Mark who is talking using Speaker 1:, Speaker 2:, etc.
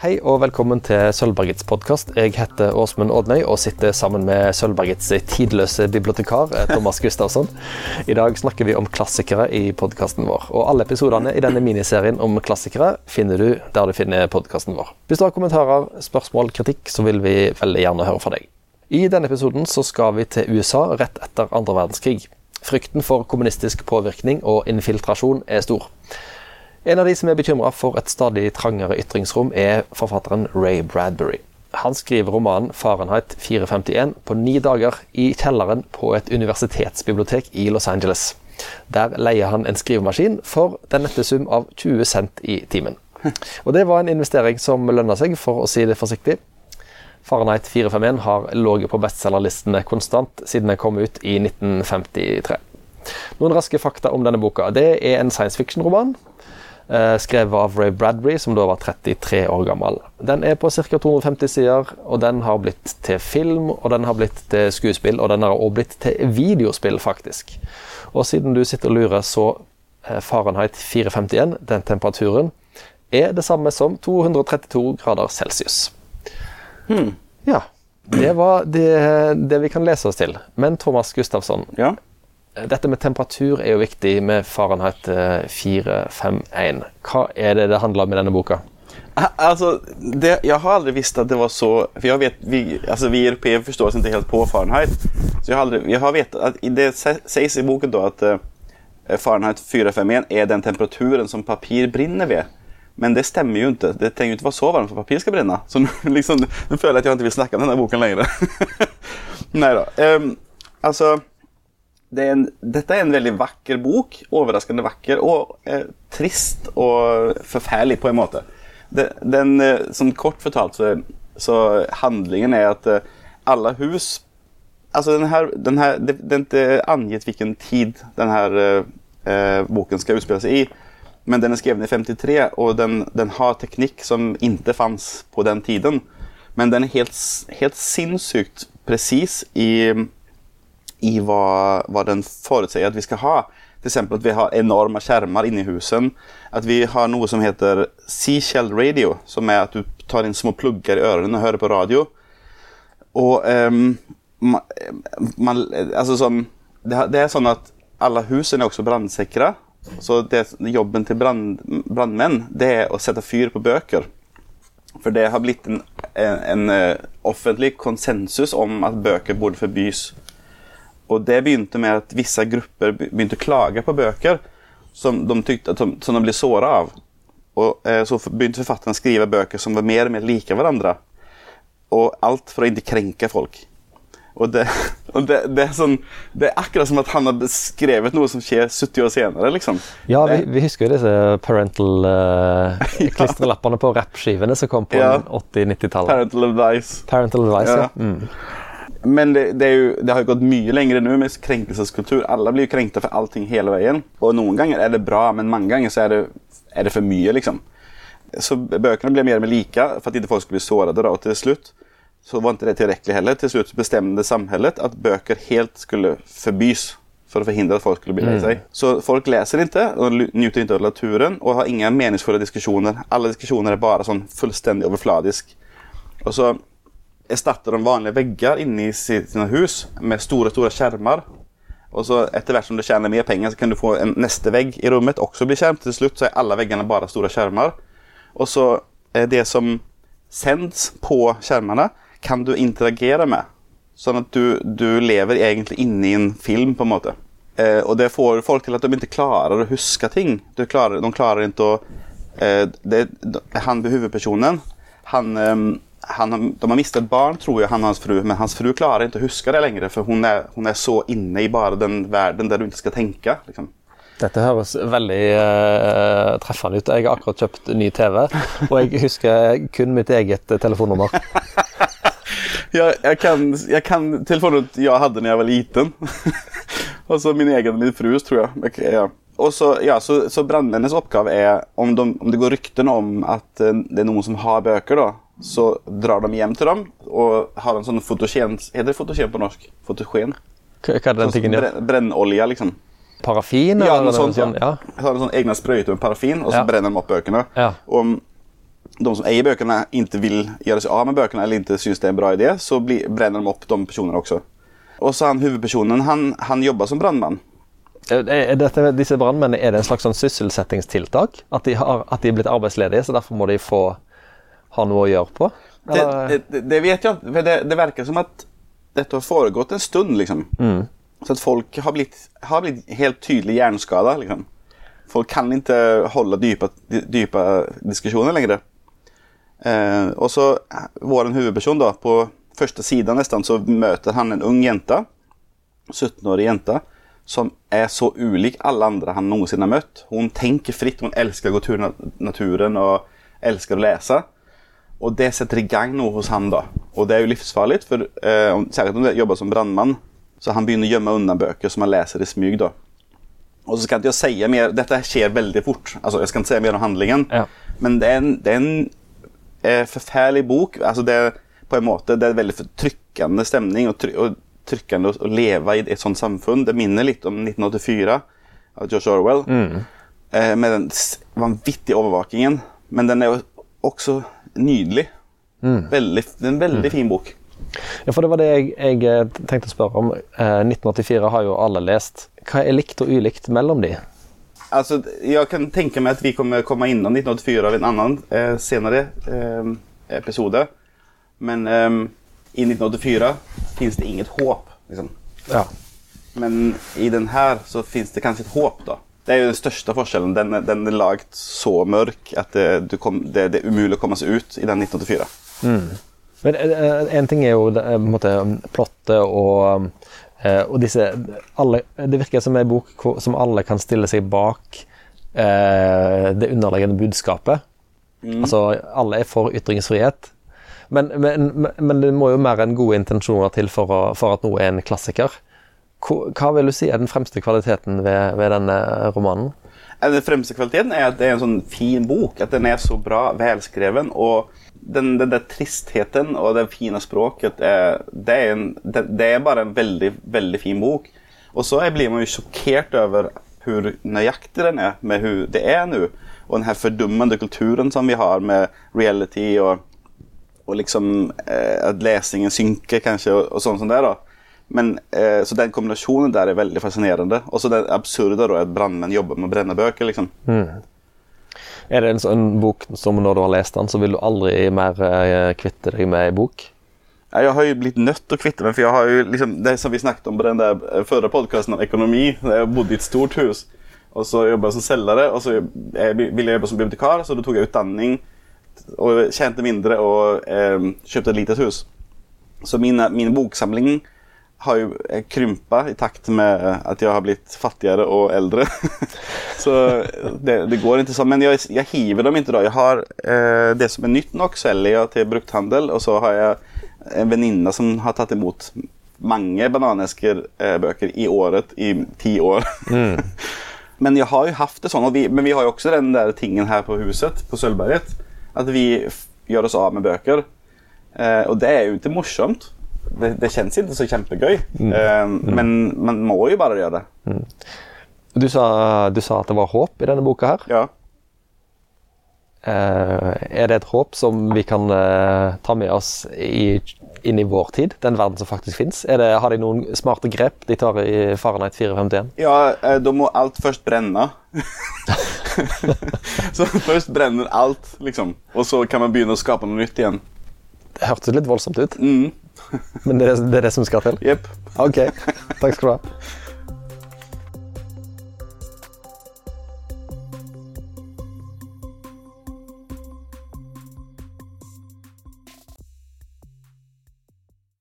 Speaker 1: Hei og velkommen til Sølvbergets podkast. Jeg heter Åsmund Odnøy og sitter sammen med Sølvbergets tidløse bibliotekar eh, Thomas Gustavsson. I dag snakker vi om klassikere i podkasten vår. Og alle episodene i denne miniserien om klassikere finner du der du finner podkasten vår. Hvis du har kommentarer, spørsmål, kritikk, så vil vi veldig gjerne høre fra deg. I denne episoden så skal vi til USA rett etter andre verdenskrig. Frykten for kommunistisk påvirkning og infiltrasjon er stor. En av de som er bekymra for et stadig trangere ytringsrom, er forfatteren Ray Bradbury. Han skriver romanen 'Fahrenheit 451' på ni dager i kjelleren på et universitetsbibliotek i Los Angeles. Der leier han en skrivemaskin for den nette sum av 20 cent i timen. Og det var en investering som lønna seg, for å si det forsiktig. Fahrenheit 451 har ligget på bestselgerlistene konstant siden den kom ut i 1953. Noen raske fakta om denne boka. Det er en science fiction-roman skrevet av Ray Bradbury, som da var 33 år gammel. Den er på ca. 250 sider, og den har blitt til film, og den har blitt til skuespill, og den har også blitt til videospill, faktisk. Og siden du sitter og lurer, så eh, Fahrenheit 451, den temperaturen, er det samme som 232 grader celsius.
Speaker 2: Hmm.
Speaker 1: Ja. Det var det, det, vi kan lese oss til. Men Thomas Gustafsson,
Speaker 2: ja.
Speaker 1: Dette med temperatur er jo viktig med Fahrenheit 451. Eh, Hva er det det handler om i denne boka?
Speaker 2: Alltså, det, jag har aldrig visst att det var så, för jag vet, vi, alltså vi europeer förstår oss inte helt på Fahrenheit. Så jag har, aldrig, jag har vetat, att det sägs i boken då att uh, Fahrenheit 451 är den temperaturen som papir brinner vid. Men det stämmer ju inte. Det kan ju inte vara så varmt för papir ska brinna. Så nu, liksom, nu följer jag att jag inte vill snacka om den här boken längre. Nej då. Um, alltså, det er en, dette er en veldig vakker bok. Overraskende vakker og eh, trist og forferdelig på en måte. Det, den, eh, som kort fortalt så, så handlingen er at eh, alle hus Altså, den her, den her, det, det er ikke angitt hvilken tid denne eh, eh, boken skal utspille seg i. Men den er skrevet i 53, og den, den har teknikk som ikke fantes på den tiden. Men den er helt, helt sinnssykt presis i i hva, hva den forutsier at vi skal ha. F.eks. at vi har enorme skjermer inni husen. At vi har noe som heter Seashell radio, som er at du tar inn små plugger i ørene og hører på radio. Og um, man, altså sånn, det, det, er sånn at alle husene er også brannsikre. Så det, jobben til brannmenn det er å sette fyr på bøker. For det har blitt en, en, en eh, offentlig konsensus om at bøker burde forbys. Og det begynte med at visse grupper begynte å klage på bøker som de, tykte, de, som de ble såra av. Og eh, Så begynte forfatteren å skrive bøker som var mer og mer like hverandre. Og alt for å ikke krenke folk. Og, det, og det, det, er sånn, det, er akkurat som at han har skrevet noe som skjer 70 år senere. liksom.
Speaker 1: Ja, vi, vi husker jo disse parental uh, ja. på rappskivene som kom på ja. 80-90-tallet.
Speaker 2: Parental advice.
Speaker 1: Parental advice, ja. ja. Mm.
Speaker 2: Men det, det, jo, det, har jo gått mye lenger nå med krenkelseskultur. Alle blir jo krenkte for allting hele veien. Og noen ganger er det bra, men mange ganger så er det, er det for mye. liksom. Så bøkene ble mer og mer like for at ikke folk skulle bli såret. Og til slutt så var ikke det tilrekkelig heller. Til slutt bestemte samfunnet at bøker helt skulle forbys for å forhindre at folk skulle bli lei mm. seg. Mm. Så folk leser ikke og nyter ikke av naturen og har ingen meningsfulle diskusjoner. Alle diskusjoner er bare sånn fullstendig overfladisk. Og så erstatter de vanlige vegger inne i sine hus med store store skjermer. Og så etter hvert som du tjener mer penger, så kan du få en neste vegg i rommet også bli skjerm. Til slutt så er alle veggene bare store skjermer. Og så det som sendes på skjermene, kan du interagere med. Sånn at du, du lever egentlig inni en film, på en måte. Eh, og det får folk til at de ikke klarer å huske ting. De klarer, de klarer ikke å eh, det, Han hovedpersonen, han eh, han, de har mistet barn, tror jeg, han og hans fru, men hans fru klarer ikke å huske det lenger, for hun er, hun er så inne i bare den verden der du ikke skal tenke. Liksom.
Speaker 1: Dette høres veldig uh, treffende ut. Jeg har akkurat kjøpt ny TV, og jeg husker kun mitt eget telefonnummer.
Speaker 2: jeg, jeg kan, jeg kan telefonnummeret jeg hadde da jeg var liten. og så min egen min frus, tror jeg. Okay, ja. Og så, ja, så, så Brannmennenes oppgave er, om, de, om det går rykter om at uh, det er noen som har bøker, da, så drar de hjem til dem og har en sånn fotogen Heter det fotogen på norsk? Fotogen?
Speaker 1: Hva er det den sånn tingen gjør?
Speaker 2: Brennolje, liksom.
Speaker 1: Parafin?
Speaker 2: Ja, noe sånt. Ja. ja. Har en sånn egne sprøyter med parafin, og så ja. brenner de opp bøkene.
Speaker 1: Ja.
Speaker 2: Og de som eier bøkene, ikke vil gjøre seg av med bøkene eller ikke syns det er en bra idé, så brenner de opp de personene også. Og så han hovedpersonen, han, han jobber som brannmann.
Speaker 1: Er dette, disse brannmennene, er det en slags sånn sysselsettingstiltak? At de, har, at de er blitt arbeidsledige, så derfor må de få ha noe å gjøre på?
Speaker 2: Det, det, det, vet jeg for det, det verker som at dette har foregått en stund, liksom. Så at folk har blitt, har blitt helt tydelig hjerneskada, liksom. Folk kan ikke holde dype, dype diskusjoner lenger. Eh, og så vår hovedperson, da, på første sida nesten, så møter han en ung jente, 17-årig jente, som er så ulik alle andre han noensinne har møtt. Hun tenker fritt, hun elsker å gå tur i naturen og elsker å lese. Og det setter i gang noe hos han da. Og det er jo livsfarlig, for eh, særlig om du jobber som brannmann, så han begynner å gjemme unna bøker som han leser i smyg. da. Og så skal ikke jeg si mer, Dette skjer veldig fort. altså Jeg skal ikke si mer om handlingen.
Speaker 1: Ja.
Speaker 2: Men det er en, det er en eh, forferdelig bok. altså det er på en måte, det er en veldig trykkende stemning og, try og trykkende å, leve i et sånt samfunn. Det minner litt om 1984 av George Orwell. Eh, med den vanvittige overvåkingen. Men den er jo også nydelig. Veldig, det er en veldig fin bok.
Speaker 1: Ja, for det var det jeg, jeg eh, tenkte å spørre om. Eh, 1984 har jo alle lest. Hva er likt og ulikt mellom de?
Speaker 2: Altså, Jeg kan tenke meg at vi kommer komme innom 1984 av en annen eh, senere eh, episode. Men eh, i 1984 fins det inget håp. Liksom.
Speaker 1: Ja.
Speaker 2: Men i den her så fins det kanskje et håp. da. Det er jo den største forskjellen. Den, den er laget så mørk at det, du kom, det, det er umulig å komme seg ut i den 1984.
Speaker 1: Men én en ting er jo eh, på en måte, plottet og, eh, og disse alle, Det virker som en bok som alle kan stille seg bak eh, det underliggende budskapet. Altså, alle er for ytringsfrihet. Men, men, men- men det må jo mer enn gode intensjoner til for, å, for at noe er en klassiker. Hva, vil du si er den fremste kvaliteten ved, ved denne romanen?
Speaker 2: Eh, Den fremste kvaliteten er at det er en sånn fin bok. At den er så bra velskreven. Og den, den der tristheten og det fine språket det, er en, det, det er bare en veldig, veldig fin bok. Og så blir man jo sjokkert over hvor nøyaktig den er med hvor det er nå. Og den her fordummende kulturen som vi har med reality og, og liksom eh, at lesingen synker kanskje og, og sånn som det. da. Men, eh, så den kombinasjonen der er veldig fascinerende. Og så det absurde da, at brannmenn jobber med å brenne bøker. liksom.
Speaker 1: Er det en sånn bok som når du har lest den, så vil du aldri mer eh, kvitte deg med ei bok?
Speaker 2: Jeg har jo blitt nødt til å kvitte meg, for jeg har jo liksom, det som vi snakket om på den der eh, førre podkasten om økonomi der Jeg bodde i et stort hus, og så jobbet jeg som selger, og så jeg ville jeg jobbe som bibliotekar, så da tok jeg utdanning og tjente mindre og eh, kjøpte et lite hus. Så min, min boksamling har jo eh, krympa i takt med at jeg har blitt fattigere og eldre. så det, det går ikke sånn. Men jeg, jeg hiver dem ikke da. Jeg har eh, det som er nytt nok, selger jeg til brukthandel, og så har jeg en venninne som har tatt imot mange bananesker-bøker i året i ti år. men jeg har jo hatt det sånn, vi, men vi har jo også den der tingen her på huset, på Sølvberget, at vi gjør oss av med bøker. Eh, og det er jo ikke morsomt. Det, det kjennes ikke så kjempegøy, eh, men man må jo bare gjøre det.
Speaker 1: Du sa, du sa at det var håp i denne boka her.
Speaker 2: Ja.
Speaker 1: Uh, er det et håp som vi kan uh, ta med oss i, inn i vår tid? Den verden som faktisk fins? Har de noen smarte grep de tar i Fahrenheit 451?
Speaker 2: Ja, uh, da må alt først brenne. så først brenner alt, liksom. Og så kan man begynne å skape noe nytt igjen.
Speaker 1: Det hørtes litt voldsomt ut,
Speaker 2: Mm.
Speaker 1: Men det er det, er det som skal til?
Speaker 2: Jepp.
Speaker 1: Ok, takk skal du ha.